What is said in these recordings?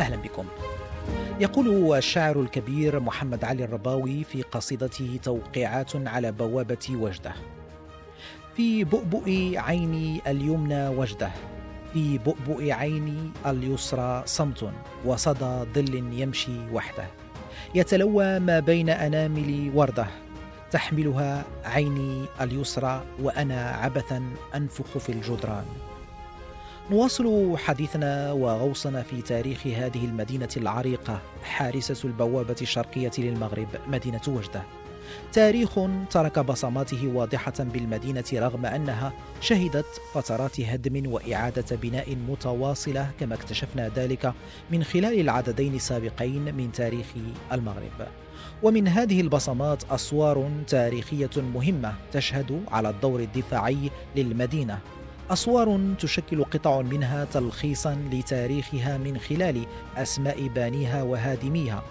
أهلا بكم. يقول الشاعر الكبير محمد علي الرباوي في قصيدته توقيعات على بوابة وجدة. في بؤبؤ عيني اليمنى وجدة في بؤبؤ عيني اليسرى صمت وصدى ظل يمشي وحده. يتلوى ما بين انامل وردة تحملها عيني اليسرى وأنا عبثا أنفخ في الجدران. نواصل حديثنا وغوصنا في تاريخ هذه المدينة العريقة حارسة البوابة الشرقية للمغرب مدينة وجدة. تاريخ ترك بصماته واضحة بالمدينة رغم أنها شهدت فترات هدم وإعادة بناء متواصلة كما اكتشفنا ذلك من خلال العددين السابقين من تاريخ المغرب. ومن هذه البصمات أسوار تاريخية مهمة تشهد على الدور الدفاعي للمدينة. أسوار تشكل قطع منها تلخيصا لتاريخها من خلال أسماء بانيها وهادميها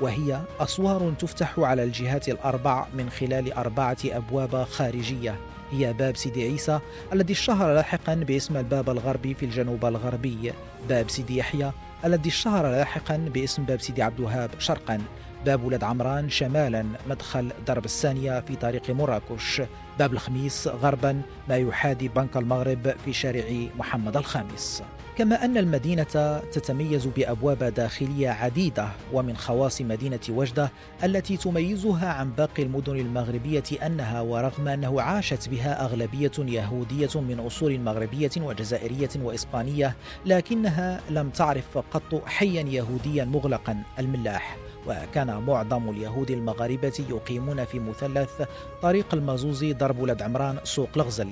وهي أسوار تفتح على الجهات الأربع من خلال أربعة أبواب خارجية. هي باب سيدي عيسى الذي اشتهر لاحقا باسم الباب الغربي في الجنوب الغربي. باب سيدي يحيى الذي اشتهر لاحقا باسم باب سيدي عبد الوهاب شرقا. باب ولد عمران شمالا مدخل درب الثانية في طريق مراكش. باب الخميس غربا ما يحاذي بنك المغرب في شارع محمد الخامس. كما أن المدينة تتميز بأبواب داخلية عديدة ومن خواص مدينة وجدة التي تميزها عن باقي المدن المغربية أنها ورغم أنه عاشت بها أغلبية يهودية من أصول مغربية وجزائرية وإسبانية لكنها لم تعرف قط حيا يهوديا مغلقا الملاح. وكان معظم اليهود المغاربة يقيمون في مثلث طريق المازوزي ضرب ولد عمران سوق الغزل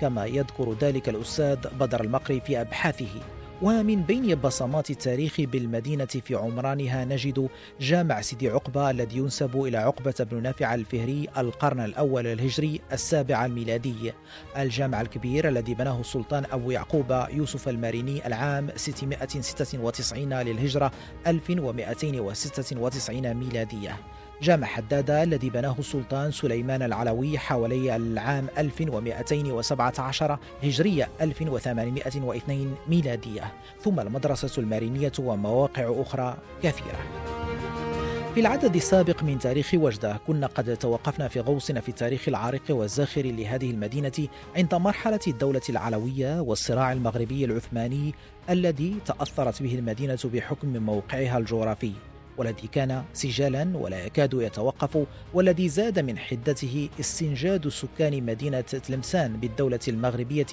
كما يذكر ذلك الأستاذ بدر المقري في أبحاثه. ومن بين بصمات التاريخ بالمدينة في عمرانها نجد جامع سيدي عقبة الذي ينسب إلى عقبة بن نافع الفهري القرن الأول الهجري السابع الميلادي. الجامع الكبير الذي بناه السلطان أبو يعقوب يوسف الماريني العام 696 للهجرة 1296 ميلادية. جامع حدادة الذي بناه السلطان سليمان العلوي حوالي العام 1217 هجرية 1802 ميلادية. ثم المدرسة المارينية ومواقع أخرى كثيرة. في العدد السابق من تاريخ وجدة كنا قد توقفنا في غوصنا في التاريخ العريق والزاخر لهذه المدينة عند مرحلة الدولة العلوية والصراع المغربي العثماني الذي تأثرت به المدينة بحكم موقعها الجغرافي. والذي كان سجالا ولا يكاد يتوقف والذي زاد من حدته استنجاد سكان مدينة تلمسان بالدولة المغربية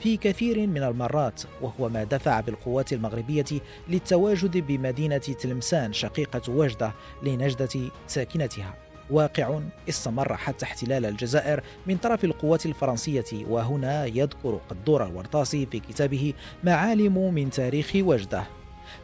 في كثير من المرات وهو ما دفع بالقوات المغربية للتواجد بمدينة تلمسان شقيقة وجدة لنجدة ساكنتها. واقع استمر حتى احتلال الجزائر من طرف القوات الفرنسية وهنا يذكر قدور الورطاسي في كتابه معالم من تاريخ وجدة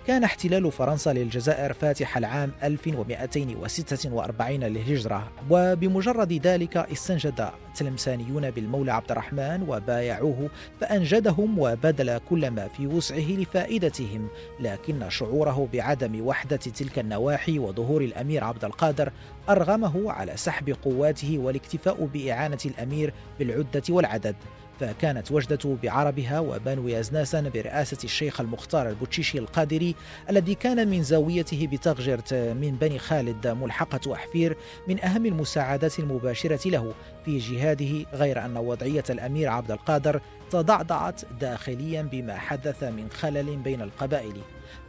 كان احتلال فرنسا للجزائر فاتح العام 1246 للهجرة وبمجرد ذلك استنجد التلمسانيون بالمولى عبد الرحمن وبايعوه فأنجدهم وبذل كل ما في وسعه لفائدتهم لكن شعوره بعدم وحدة تلك النواحي وظهور الأمير عبد القادر أرغمه على سحب قواته والاكتفاء بإعانة الأمير بالعدة والعدد. فكانت وجدة بعربها وبنو يزناسن برئاسة الشيخ المختار البوتشيشي القادري الذي كان من زاويته بتغجرت من بني خالد ملحقة أحفير من أهم المساعدات المباشرة له في جهاده غير أن وضعية الأمير عبد القادر تضعضعت داخليا بما حدث من خلل بين القبائل.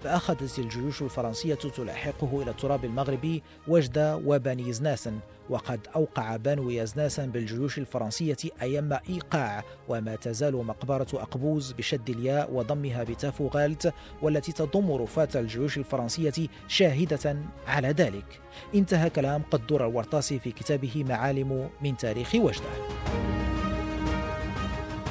فأخذت الجيوش الفرنسية تلاحقه إلى التراب المغربي وجدة وبني زناسن وقد أوقع بنو يزناسن بالجيوش الفرنسية أيام إيقاع وما تزال مقبرة أقبوز بشد الياء وضمها بتافو غالت والتي تضم رفات الجيوش الفرنسية شاهدة على ذلك. انتهى كلام قدور الورطاسي في كتابه معالم من تاريخ وجده.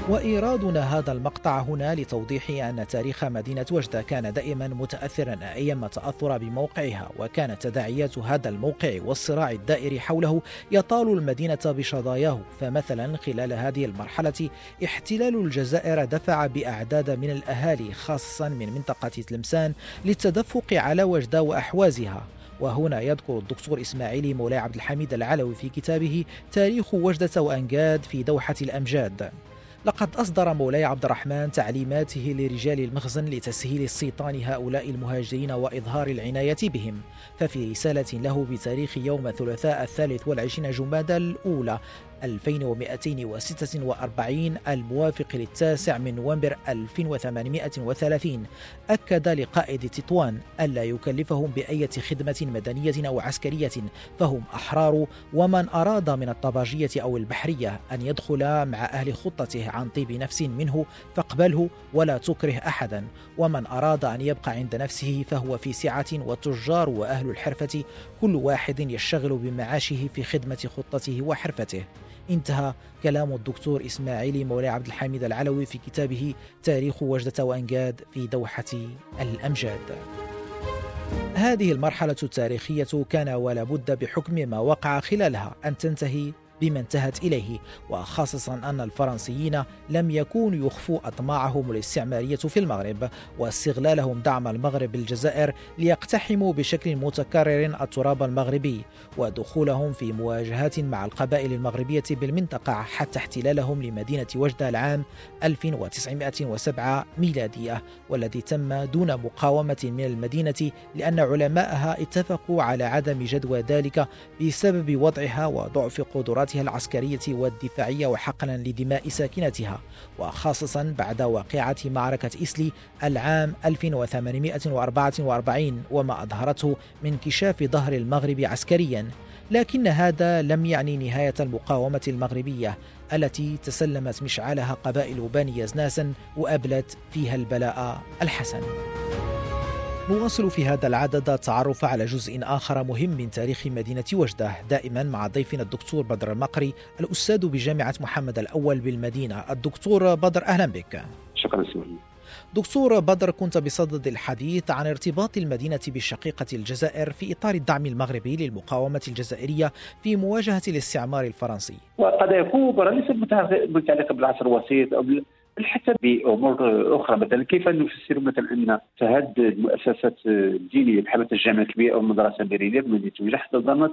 وإيرادنا هذا المقطع هنا لتوضيح أن تاريخ مدينة وجدة كان دائما متأثرا أيما تأثر بموقعها وكانت تداعيات هذا الموقع والصراع الدائري حوله يطال المدينة بشظاياه. فمثلا خلال هذه المرحلة احتلال الجزائر دفع بأعداد من الأهالي خاصة من منطقة تلمسان للتدفق على وجدة وأحوازها. وهنا يذكر الدكتور إسماعيلي مولاي عبد الحميد العلوي في كتابه تاريخ وجدة وأنجاد في دوحة الأمجاد. لقد أصدر مولاي عبد الرحمن تعليماته لرجال المخزن لتسهيل استيطان هؤلاء المهاجرين وإظهار العناية بهم. ففي رسالة له بتاريخ يوم الثلاثاء الثالث والعشرين جمادى الأولى 2246 الموافق للتاسع من نوفمبر 1830 أكد لقائد تطوان ألا يكلفهم بأية خدمة مدنية أو عسكرية فهم أحرار. ومن أراد من الطباجية أو البحرية أن يدخل مع أهل خطته عن طيب نفس منه فاقبله ولا تكره أحدا. ومن أراد أن يبقى عند نفسه فهو في سعة والتجار وأهل الحرفة كل واحد يشتغل بمعاشه في خدمة خطته وحرفته. انتهى كلام الدكتور إسماعيل مولاي عبد الحميد العلوي في كتابه تاريخ وجدة وأنجاد في دوحة الأمجاد. هذه المرحلة التاريخية كان ولا بد بحكم ما وقع خلالها. أن تنتهي بما انتهت إليه وخاصة أن الفرنسيين لم يكونوا يخفوا أطماعهم الاستعمارية في المغرب واستغلالهم دعم المغرب بالجزائر ليقتحموا بشكل متكرر التراب المغربي ودخولهم في مواجهات مع القبائل المغربية بالمنطقة حتى احتلالهم لمدينة وجدة العام 1907 ميلادية والذي تم دون مقاومة من المدينة لأن علماءها اتفقوا على عدم جدوى ذلك بسبب وضعها وضعف قدرات قدراتها العسكرية والدفاعية وحقنا لدماء ساكنتها وخاصة بعد واقعة معركة إسلي العام 1844 وما أظهرته من انكشاف ظهر المغرب عسكريا. لكن هذا لم يعني نهاية المقاومة المغربية التي تسلمت مشعلها قبائل بني يزناسن وأبلت فيها البلاء الحسن. نواصل في هذا العدد التعرف على جزء آخر مهم من تاريخ مدينة وجدة دائما مع ضيفنا الدكتور بدر المقري الأستاذ بجامعة محمد الأول بالمدينة. الدكتور بدر أهلا بك. شكرا سيدي دكتور بدر كنت بصدد الحديث عن ارتباط المدينة بشقيقة الجزائر في إطار الدعم المغربي للمقاومة الجزائرية في مواجهة الاستعمار الفرنسي. وقضايا كبرى ليست متعلقة بالعصر الوسيط أو حتى بأمور أخرى. مثلا كيف نفسر مثلا أن تهدد المؤسسات الدينيه بحال الجامعة الكبيرة أو المدرسة البريليه بمدينه وجده حتى ضمت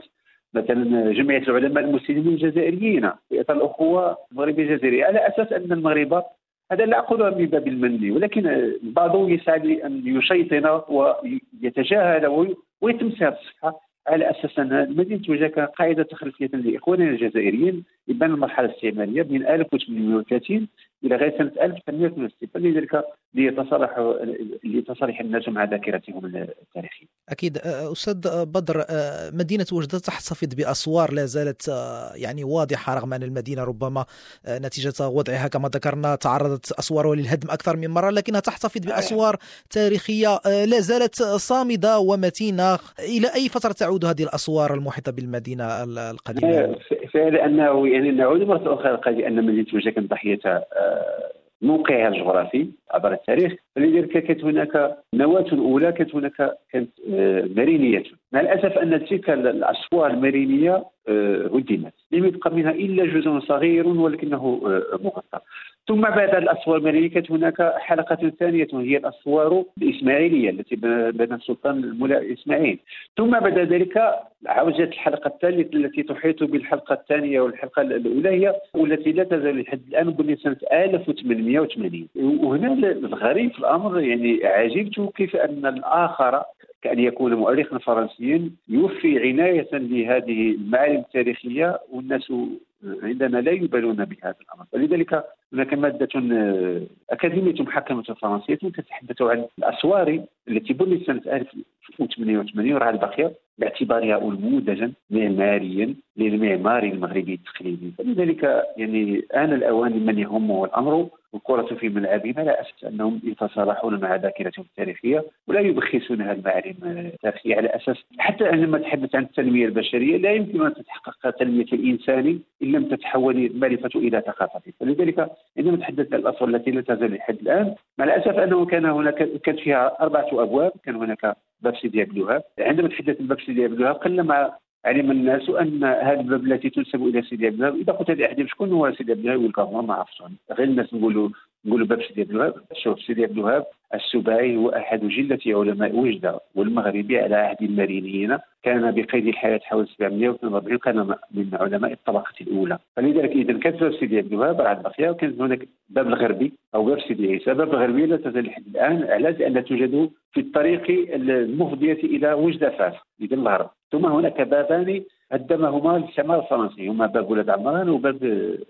مثلا جمعية العلماء المسلمين الجزائريين في اطار الأخوة المغربيه الجزائرية. على أساس أن المغاربه هذا لا اقولها من باب المن ولكن البعض يسعى لأن يشيطن ويتجاهل ويتمسها الصفحه على أساس أن مدينه وجده كانت قاعدة تخلفيه لإخواننا الجزائريين يبان المرحلة الاستعمارية من 1830 إلى غاية سنة 1868 فلذلك لتصالح لتصالح الناس مع ذاكرتهم التاريخية. أكيد أستاذ بدر مدينة وجدة تحتفظ بأسوار لا زالت يعني واضحة رغم أن المدينة ربما نتيجة وضعها كما ذكرنا تعرضت اسوارها للهدم أكثر من مرة لكنها تحتفظ بأسوار تاريخية لا زالت صامدة ومتينة إلى أي فترة تعود هذه الأسوار المحيطة بالمدينة القديمة؟ فلانه يعني نعود مرة أخرى أن مدينه وجده كانت ضحيه موقعها الجغرافي عبر التاريخ. فلذلك كانت هناك نواة أولى كانت هناك كانت آه، مرينية. مع الأسف أن تلك الأسوار المرينية آه، هدمت. لم يبقى منها إلا جزء صغير ولكنه آه، مغطى. ثم بعد الأسوار الماليه كانت هناك حلقة ثانية وهي الأسوار الإسماعيلية التي بنى السلطان المولى إسماعيل. ثم بعد ذلك عوجت الحلقة الثالثة التي تحيط بالحلقة الثانية والحلقة الأولى هي والتي لا تزال لحد الآن بنيت سنة 1880 وهنا الغريب في الأمر يعني عجبت كيف أن الآخر كأن يكون مؤرخا فرنسيا يوفي عناية لهذه المعالم التاريخية والناس عندنا لا يبالون بهذا الأمر. ولذلك هناك مادة آه، أكاديمية محكمة فرنسية تتحدث عن الأسوار التي بنيت سنة 1088 وراها الباقية. باعتبارها نموذجا معماريا للمعماري المغربي التقليدي. فلذلك يعني آن الأوان لمن يهمه الأمر الكرة في ملعبهم لا أساس أنهم يتصالحون مع ذاكرتهم التاريخية ولا يبخسونها المعالم التاريخية. على أساس حتى عندما نتحدث عن التنمية البشرية لا يمكن أن تتحقق تنمية الإنسان إن لم تتحول المعرفة إلى ثقافة. فلذلك عندما نتحدث عن الأصل التي لا تزال لحد الآن مع الأسف أنه كان هناك كانت فيها أربعة أبواب كان هناك باب سيدي عبد الوهاب عندما تحدث عن باب سيدي عبد الوهاب قلما علم الناس أن هذه الباب التي تنسب إلى سيدي عبد الوهاب إذا قلت لاحدهم شكون هو سيدي عبد الوهاب يقول ما عرفتش غير الناس نقولوا باب سيدي عبد الوهاب. شوف سيدي عبد الوهاب السباعي هو أحد جلة علماء وجدة والمغربي على عهد المارينيين. كان بقيد الحياة حوالي 742 كان من علماء الطبقة الأولى. فلذلك كانت باب سيدي عبد الوهاب راه باقيه وكان هناك باب الغربي أو باب سيدي عيسى. باب الغربي لا تزال لحد الآن علاش لأن توجد في الطريق المفضية إلى وجدة فاس اذا الغرب. ثم هناك بابان هدمهما الاستعمار الفرنسي هما باب ولاد عمران وباب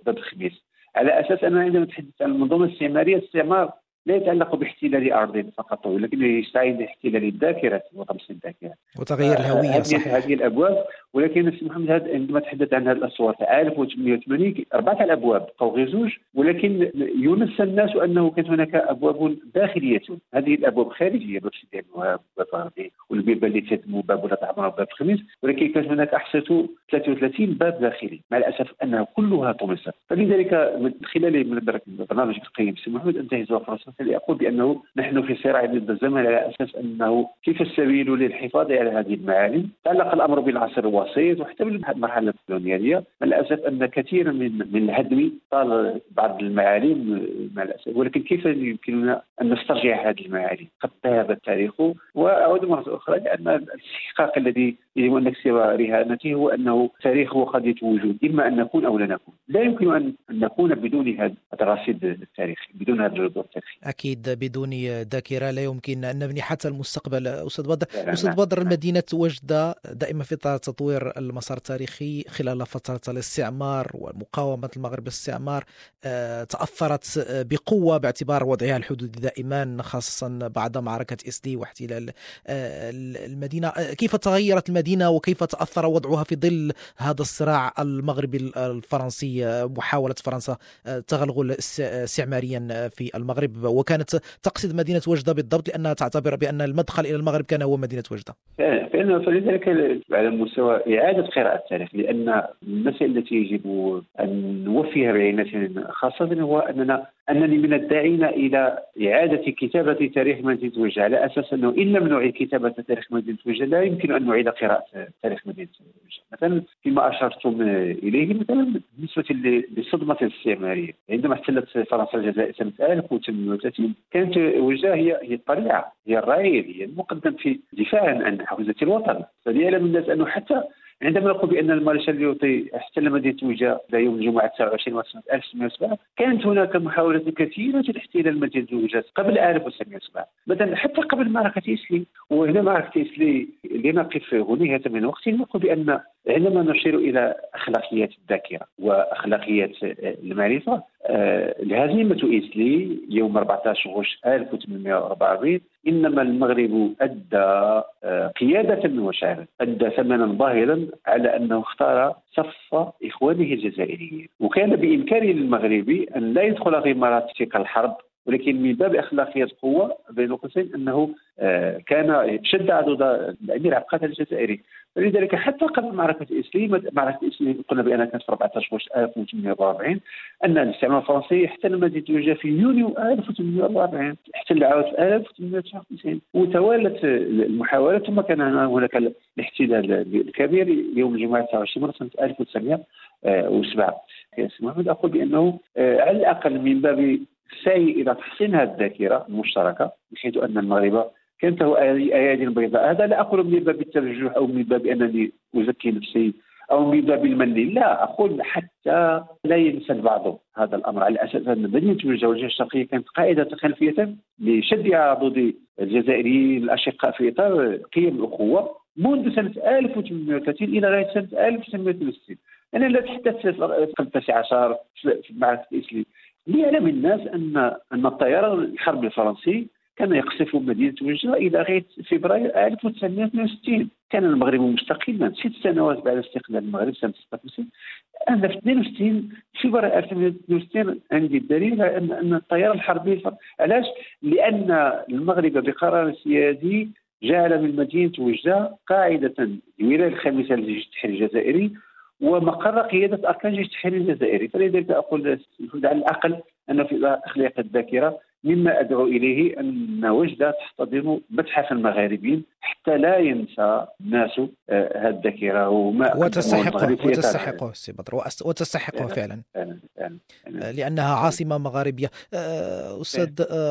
باب الخميس على أساس أننا عندما نتحدث عن المنظومه الاستعماريه الاستعمار لا يتعلق باحتلال أرض فقط ولكن يستعين باحتلال الذاكرة وطمس الذاكرة. وتغيير الهوية صحيح. هذه الأبواب ولكن السي محمد هذا عندما تحدث عن هذه الأصوات 1880 أربعة الأبواب بقوا غير زوج ولكن ينسى الناس أنه كانت هناك أبواب داخلية. هذه الأبواب خارجية باب سيدي الوهاب باب غربي والبيبان اللي تهدموا باب ولا تعمر باب الخميس ولكن كانت هناك احساسه 33 باب داخلي. مع الأسف أنها كلها طمست. فلذلك من خلال من البرنامج القيم سي محمد انتهز فرصة. لاقول بأنه نحن في صراع ضد الزمن على أساس أنه كيف السبيل للحفاظ على هذه المعالم تعلق الأمر بالعصر الوسيط وحتى بالمرحله الكولونياليه مع الأسف أن كثيرا من من الهدم طال بعض المعالم مع الأسف. ولكن كيف يمكننا أن نسترجع هذه المعالم قد ذهب التاريخ. وأعود مرة أخرى لأن الاستحقاق الذي يجب أن نكسب رهانته هو أنه تاريخ هو قضيه وجود. إما أن نكون أو لا نكون. لا يمكن ان نكون بدون هذا الرصيد التاريخي بدون هذا الجذور التاريخي. أكيد بدون ذاكرة لا يمكن أن نبني حتى المستقبل. أستاذ بدر أستاذ بدر مدينة وجدة دائما في اطار تطوير المسار التاريخي خلال فترة الاستعمار ومقاومة المغرب للاستعمار آه، تأثرت بقوة باعتبار وضعها الحدودي دائما خاصة بعد معركة اسلي واحتلال آه، المدينة. آه، كيف تغيرت المدينة وكيف تأثر وضعها في ظل هذا الصراع المغربي الفرنسي؟ محاولة فرنسا تغلغل استعماريا في المغرب وكانت تقصد مدينة وجدة بالضبط لأنها تعتبر بأن المدخل إلى المغرب كان هو مدينة وجدة. فعلا فلذلك على مستوى إعادة قراءة التاريخ لأن المسائل التي يجب أن نوفيها بعنايه خاصة هو أننا أنني من الداعين إلى إعادة كتابة تاريخ مدينة وجدة على أساس أنه إن لم نعيد كتابة تاريخ مدينة وجدة لا يمكن أن نعيد قراءة تاريخ مدينة وجدة مثلا فيما أشرتم إليه مثلا بالنسبة للصدمه الاستعمارية عندما احتلت فرنسا الجزائر سنة 1830 كانت وجده هي هي الطليعه هي الرائد هي المقدم في دفاع عن حوزة الوطن. فليعلم الناس أنه حتى عندما نقول بأن المارشال ليوطي احتل مدينه وجه يوم الجمعة 29 سنه 1907 كانت هناك محاولات كثيرة لاحتلال مدينه وجه قبل 1907 مثلا حتى قبل معركة اسلي وهنا معركة اسلي لنقف هنيهه من وقت نقول بأن عندما نشير إلى أخلاقيات الذاكرة وأخلاقيات المعرفة آه، الهزيمة اسلي يوم 14 غش 1844 إنما المغرب أدى آه، قيادة وشعرا أدى ثمنا باهظا على أنه اختار صف إخوانه الجزائريين. وكان بامكان المغربي أن لا يدخل غمارات تلك الحرب ولكن من باب اخلاقيات القوة بين قوسين أنه آه، كان شد عضد الأمير عبد الجزائري. فلذلك حتى قبل معركة اسلي معركة اسلي قلنا بأنها كانت في 14 1844 أن الاستعمار الفرنسي احتل مدينة وجه في يونيو 1844 احتل عاود في 1859 وتوالت المحاولات ثم كان هناك الاحتلال الكبير يوم الجمعة 29 سنة 1907 محمد أقول بأنه آه، على الأقل من باب السعي إلى تحسين هذه الذاكرة المشتركة بحيث أن المغاربه كانت له ايادي بيضاء. هذا لا أقول من باب الترجح أو من باب أنني أزكي نفسي أو من باب المن لا أقول حتى لا ينسى البعض هذا الأمر. على أساس أن مدينه الجوجه الشرقية كانت قائده خلفية لشد عضد الجزائريين الأشقاء في إطار قيم الاخوه منذ سنة 1830 إلى غايه سنة 1960 أنا لا تحدث في التاسع عشر في معركه الاسلي ليعلم الناس ان أن الطيران الحربي الفرنسي كان يقصف مدينة وجده إلى غاية فبراير 1962 كان المغرب مستقلا ست سنوات بعد استقلال المغرب سنة 56 أنا في 62 في فبراير 2062 عندي الدليل على ان الطيارة الحربية علاش؟ لأن المغرب بقرار سيادي جعل من مدينة وجده قاعدة الولايه الخامسه للجيش التحرير الجزائري ومقر قيادة أركان الجيش التحرير الجزائري. فلذلك أقول على الأقل أن في إخلاق الذاكرة مما أدعو إليه أن وجدة تحتضن متحف المغاربين حتى لا ينسى الناس هذه آه، الذاكره وما وتستحقه وتستحقه سي بدر وتستحقه فعلا. فعلا فعلا آه، لأنها عاصمة مغاربية. آه، أستاذ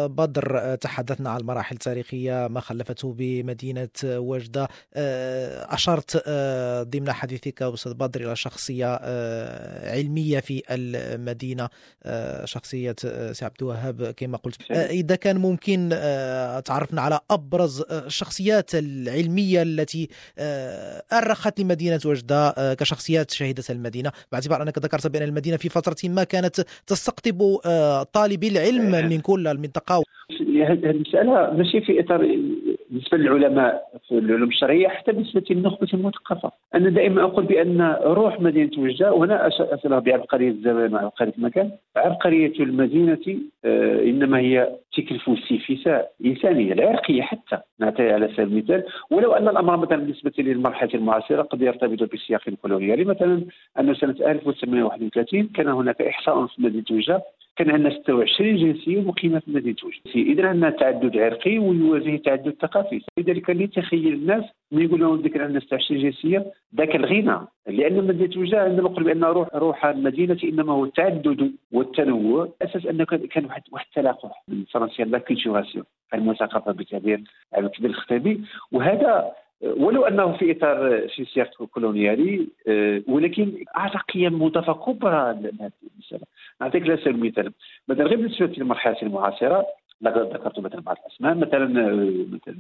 بدر تحدثنا عن المراحل التاريخية ما خلفته بمدينة وجدة. أشرت ضمن حديثك أستاذ بدر إلى شخصية علمية في المدينة شخصية سي عبد الوهاب كما قلت إذا كان ممكن تعرفنا على أبرز الشخصيات العلمية التي آه، أرخت لمدينة وجدة آه، كشخصيات شهيده المدينة. باعتبار أنك ذكرت بأن المدينة في فترة ما كانت تستقطب آه، طالبي العلم من كل المنطقة. هذه المسألة ماشي في إطار بالنسبة للعلماء في العلوم الشرعية حتى بالنسبة للنخبة المثقفة. أنا دائما أقول بأن روح مدينة وجدة وهنا اصلها بعبقريه الزمان وعبقريه المكان. عبقريه المدينة آه، إنما هي تكلف السيفساء إنسانية العرقيه حتى نعطي على سبيل المثال. ولو أن الأمر مثلا بالنسبة للمرحلة المعاصرة قد يرتبط بالسياق الكولونيالي. مثلا أن سنة 1831 كان هناك إحصاء في مدينة وجدة. كان عندنا 26 جنسية مقيمه في مدينه وجده إذا عندنا تعدد عرقي ويواجه تعدد ثقافي. لذلك اللي تخيل الناس من يقول لهم ذكر عندنا 26 جنسية ذاك الغنى. لأن مدينه وجده عندما نقول بأن روح روح المدينة إنما هو التعدد والتنوع. أساس أنه كان واحد واحد التلاقح من الفرنسيه لا كولتوراسيون المثقفه بتعبير الكبير الخطيبي وهذا ولو انه في إطار في سياق كولونيالي آه، ولكن اعطى قيم مضافه كبرى لهذه المسألة. نعطيك على سبيل المثال مثلا غير بالنسبة للمرحله المعاصرة ذكرت مثلا بعض الأسماء. مثلا مثلا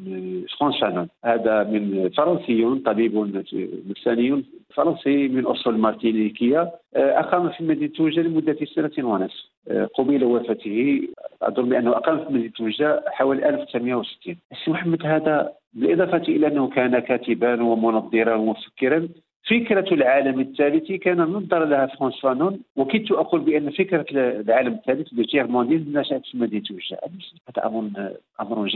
فرانز فانون هذا من فرنسي طبيب نفساني فرنسي من أصول مارتينيكية آه، أقام في مدينة وجدة لمدة سنة ونصف آه، قبيل وفاته أظن بأنه اقام في مدينة وجدة حوالي 1960 السي محمد هذا بالإضافة إلى أنه كان كاتبا ومنظرا ومفكرا فكرة العالم الثالث كان نظر لها فرانز فانون وكدت أقول بأن فكرة العالم الثالث le tiers-monde نشأت في مدينة وجدة هذا أمر أمر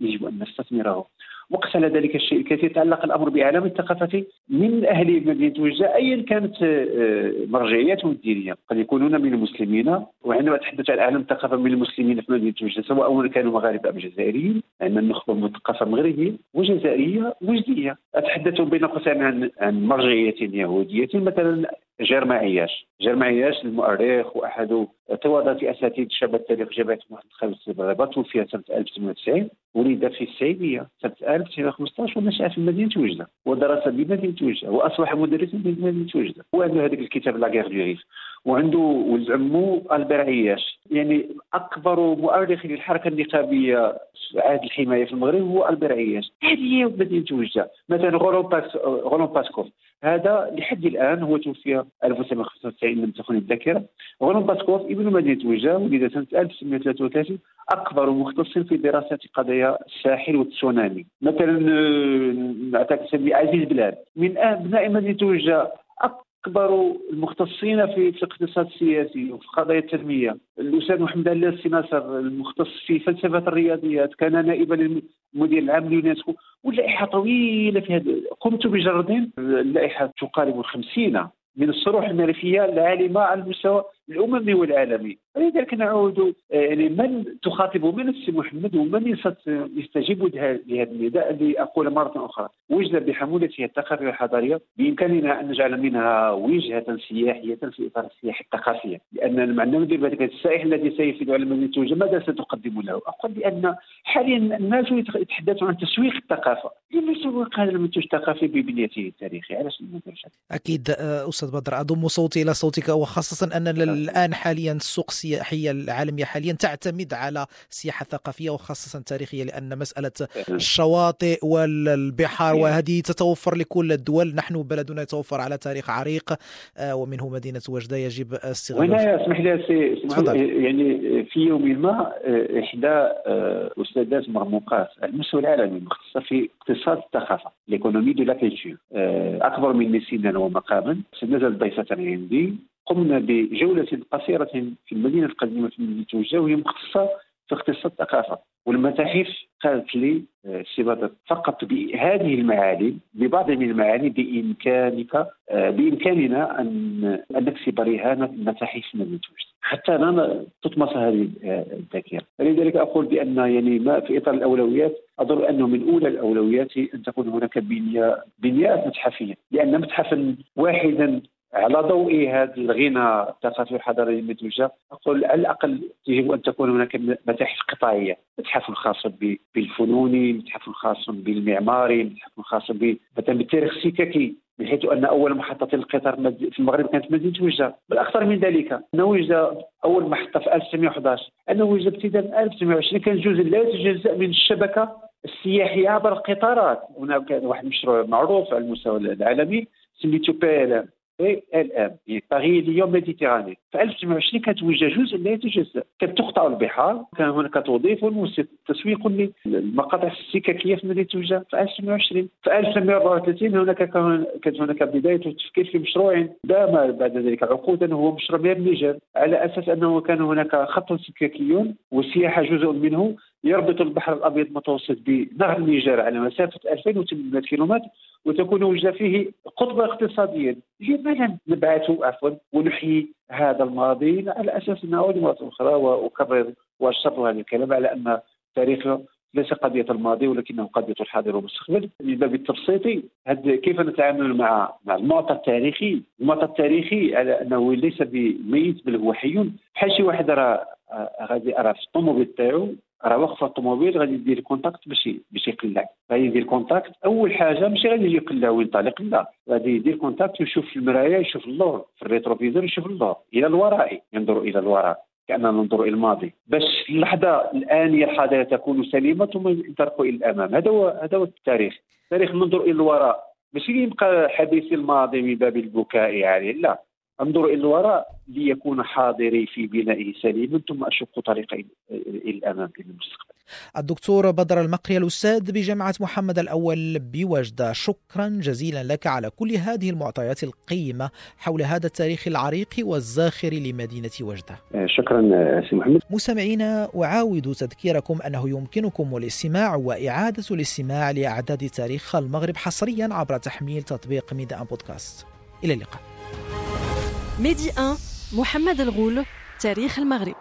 يجب أن نستثمره. وقتل ذلك الشيء الكثير يتعلق الأمر بعالم الثقافة من أهل مدينة وجده ايا كانت آه، مرجعياتهم الدينيه قد يكونون من المسلمين وعندما اتحدث عن عالم الثقافة من المسلمين في مدينة وجده سواء كانوا مغاربة أم جزائريين لأن النخبة مثقفه مغربيه وجزائرية وجديه أتحدث بين قوسين عن عن مرجعية يهودية مثلا جيرما عياش. جيرما عياش المؤرخ وأحد تواضع أساتذة شباب التاريخ جامعة محمد خامس الرباط توفي سنه 1990 ولد في السعيديه سنة 1915 ونشا في مدينه وجده ودرس بمدينه وجده وأصبح مدرسا بمدينه وجده وعنده هذاك الكتاب La guerre du Rif وعنده ولد عمو البير عياش يعني أكبر مؤرخ للحركة النقابية في عهد الحماية في المغرب هو البير عياش هذه هي مدينه وجده مثلا رولان باسكوف هذا لحد الآن هو توفي 1995 لم تخني الذاكرة. رولان باسكوف ابن مدينة وجده ولد سنة 1933 أكبر مختص في دراسه قضايا الساحل والتسونامي. مثلا نعطيك سمي عزيز بلال. من أبناء مدينة وجده أكبر المختصين في الاقتصاد السياسي وفي قضايا التنمية. الأستاذ محمد علال سيناصر المختص في فلسفة الرياضيات كان نائبا للمدير العام لليونسكو واللائحة طويلة في هذا. قمت بجردين اللائحة تقارب الخمسين من الصروح المعرفية العالمة على المستوى الاممي والعالمي ولذلك نعود آه، يعني من تخاطب من السي محمد ومن يستجيب لهذا النداء اللي أقول مرة أخرى. وجد بحمولتها الثقافيه الحضاريه بإمكاننا أن نجعل منها وجهة سياحية في إطار السياحة الثقافية. لأن معنى ندير بذلك السائح الذي سيفيد على مدينة توجة ماذا ستقدم له؟ أقول بأن حاليا الناس يتحدثون عن تسويق الثقافة. لم يسوق هذا المنتوج الثقافي ببنيته التاريخية. علاش أكيد آه، أستاذ بدر أضم صوتي إلى صوتك وخاصة أن الان حاليا السوق السياحيه العالميه حاليا تعتمد على السياحه الثقافيه وخاصة التاريخيه لأن مسألة الشواطئ والبحار وهذه تتوفر لكل الدول. نحن بلدنا يتوفر على تاريخ عريق آه، ومنه مدينة وجدة يجب استغلاله وهنا اسمح لي يعني في يوم ما آه، إحدى آه، أستاذات مرموقات على المستوى العالمي مختصه في اقتصاد الثقافة ليكونومي دو لا أكبر مني سنا ومقاما سنزل ضيفه عندي. قمنا بجولة قصيرة في المدينة القديمة في مدينة توجه وهي مختصه في اقتصاد الثقافة. والمتاحف قالت لي آه، سي بدر فقط بهذه المعالم ببعض من المعالم بإمكانك آه، بإمكاننا أن ان نكسب رهان متاحف مدينة حتى أنا تطمس هذه الذاكرة. لذلك أقول بأن يعني ما في إطار الأولويات أظن أنه من أولى الأولويات أن تكون هناك بنيه بنيات متحفية. لأن متحفا واحدا على ضوء هذا الغنى الثقافي الحضاري المنتوجه أقول على الأقل يجب أن تكون هناك متاحف قطاعيه، متحف خاص بالفنون، متحف خاص بالمعماري، متحف خاص مثلا بالتاريخ السككي بحيث أن أول محطة القطار في المغرب كانت مدينه وجده، بل أكثر من ذلك ان وجده أول محطة في 1911 ان وجده ابتداء من 1920 كان جزء لا يتجزأ من الشبكة السياحية عبر القطارات، هناك واحد المشروع معروف على المستوى العالمي سميتو PLM Paris Lyon Méditerranée في 1920 كانت وجدة جزء لا يتجزأ. كانت تقطع البحار كان هناك توظيف وتسويق للمقاطع السككية في مدينه وجدة في 1920 في 1934 هناك كانت هناك بداية التفكير في مشروع دام بعد ذلك. عقودا هو مشروع مياه النيجر على أساس أنه كان هناك خط سككي والسياحه جزء منه يربط البحر الأبيض المتوسط بنهر النيجر على مسافة 2800 كيلومتر وتكون وجدة فيه قطبا اقتصاديا لماذا نبعث عفوا ونحيي هذا الماضي على أساس أنه مره أخرى وأكرر واشرط هذا الكلام على أن تاريخ ليس قضية الماضي ولكنه قضية الحاضر والمستقبل. من باب التبسيط كيف نتعامل مع مع المعطى التاريخي؟ المعطى التاريخي على أنه ليس بميت بل هو حي. بحال شي واحد راه غادي راه في الطوموبيل تاعو. راه واقفه الطوموبيل غادي يدير contact باش باش يقلع. غادي يدير contact أول حاجة ماشي غادي يجي يقلع وينطلق لا غادي يدير contact ويشوف في المرايه يشوف اللور. في ال rétroviseur يشوف اللور. إلى الوراء ينظر إلى الوراء. كأننا ننظر إلى الماضي. باش اللحظة الآنية الحاضره تكون سليمة ثم ينطلق إلى الأمام. هذا هو هذا هو التاريخ. التاريخ ننظر إلى الوراء. ماشي يبقى حديث الماضي من باب البكاء عليه لا. أنظر إلى الوراء ليكون حاضري في بنائه سليما ثم أشق طريقي إلى الامام إلى المستقبل. الدكتور بدر المقري الأستاذ بجامعة محمد الأول بوجدة شكرا جزيلا لك على كل هذه المعطيات القيمة حول هذا التاريخ العريق والزاخر لمدينة وجدة. آه، شكرا سي محمد. مستمعينا أعاود تذكيركم أنه يمكنكم الاستماع وإعادة الاستماع لأعداد تاريخ المغرب حصريا عبر تحميل تطبيق ميدا بودكاست. إلى اللقاء. ميدي 1 محمد الغول تاريخ المغرب.